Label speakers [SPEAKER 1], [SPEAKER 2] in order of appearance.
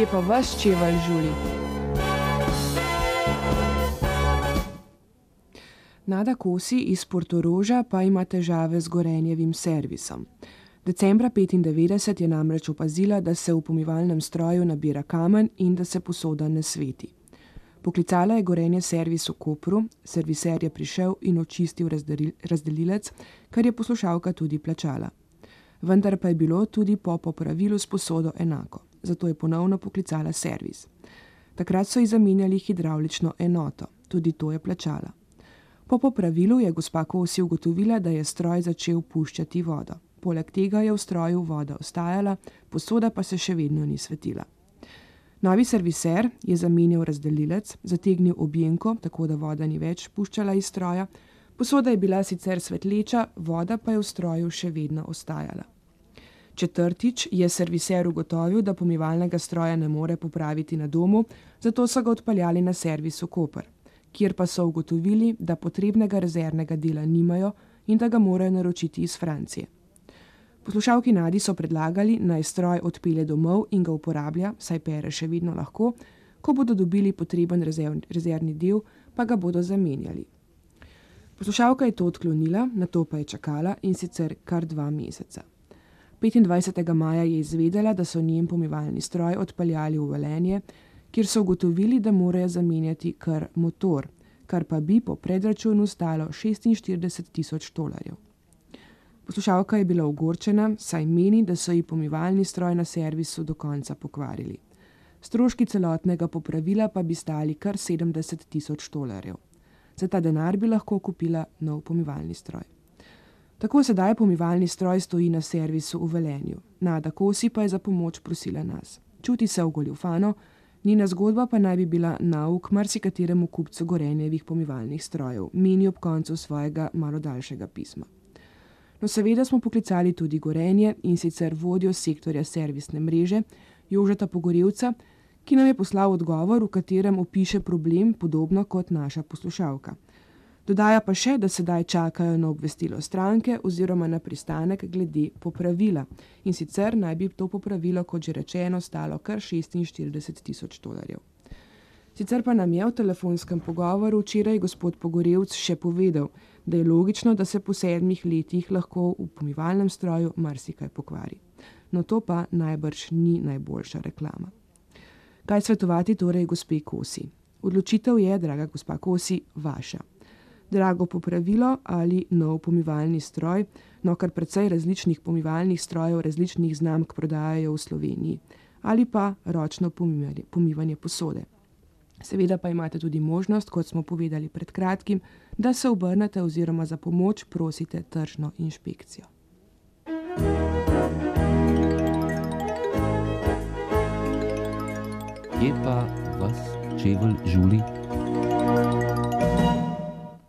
[SPEAKER 1] kje pa vaš čevelj žuli? Nada Kosi iz Portoroža pa ima težave z gorenjevim servisom. Decembra 1995 je namreč opazila, da se v pomivalnem stroju nabira kamen in da se posoda ne sveti. Poklicala je gorenje servis v Kopru, serviser je prišel in očistil razdelilec, kar je poslušalka tudi plačala. Vendar pa je bilo tudi po popravilu s posodo enako, zato je ponovno poklicala servis. Takrat so ji zamenjali hidravlično enoto, tudi to je plačala. Po popravilu je gospa Kosi ugotovila, da je stroj začel puščati vodo. Poleg tega je v stroju voda ostajala, posoda pa se še vedno ni svetila. Novi serviser je zamenjal razdelilec, zategnil objemko, tako da voda ni več puščala iz stroja. Posoda je bila sicer svetleča, voda pa je v stroju še vedno ostajala. Četrtič je serviser ugotovil, da pomivalnega stroja ne more popraviti na domu, zato so ga odpeljali na servis v Koper, kjer pa so ugotovili, da potrebnega rezervnega dela nimajo in da ga morajo naročiti iz Francije. Poslušalki Nadi so predlagali, naj stroj odpelje domov in ga uporablja, saj pere še vedno lahko, ko bodo dobili potreben rezervni del, pa ga bodo zamenjali. Poslušalka je to odklonila, na to pa je čakala in sicer kar dva meseca. 25. maja je izvedela, da so njen pomivalni stroj odpeljali v Velenje, kjer so ugotovili, da morajo zamenjati kar motor, kar pa bi po predračunu stalo 46 tisoč dolarjev. Poslušalka je bila ogorčena, saj meni, da so ji pomivalni stroj na servisu do konca pokvarili. Stroški celotnega popravila pa bi stali kar 70 tisoč dolarjev. Za ta denar bi lahko kupila nov pomivalni stroj. Tako sedaj pomivalni stroj stoji na servisu v Velenju. Nada Kosi pa je za pomoč prosila nas. Čuti se ogoljufano, njena zgodba pa naj bi bila nauk marsikateremu kupcu gorenjevih pomivalnih strojev, meni ob koncu svojega malo daljšega pisma. No, seveda smo poklicali tudi gorenje in sicer vodjo sektorja servisne mreže Jožeta Pogorevca, ki nam je poslal odgovor, v katerem opiše problem podobno kot naša poslušalka. Dodaja pa še, da sedaj čakajo na obvestilo stranke oziroma na pristanek glede popravila. In sicer naj bi to popravilo, kot že rečeno, stalo kar 46 tisoč dolarjev. Sicer pa nam je v telefonskem pogovoru včeraj gospod Pogorevc še povedal, da je logično, da se po sedmih letih lahko v pomivalnem stroju marsikaj pokvari. No to pa najbrž ni najboljša reklama. Kaj svetovati torej gospe Kosi? Odločitev je, draga gospa Kosi, vaša. Drago popravilo ali nov pomivalni stroj, no kar precej različnih pomivalnih strojev različnih znamk prodajajo v Sloveniji, ali pa ročno pomivanje, pomivanje posode. Seveda pa imate tudi možnost, kot smo povedali pred kratkim, da se obrnete oziroma za pomoč prosite tržno inšpekcijo.
[SPEAKER 2] Kje pa vas čevelj žuli?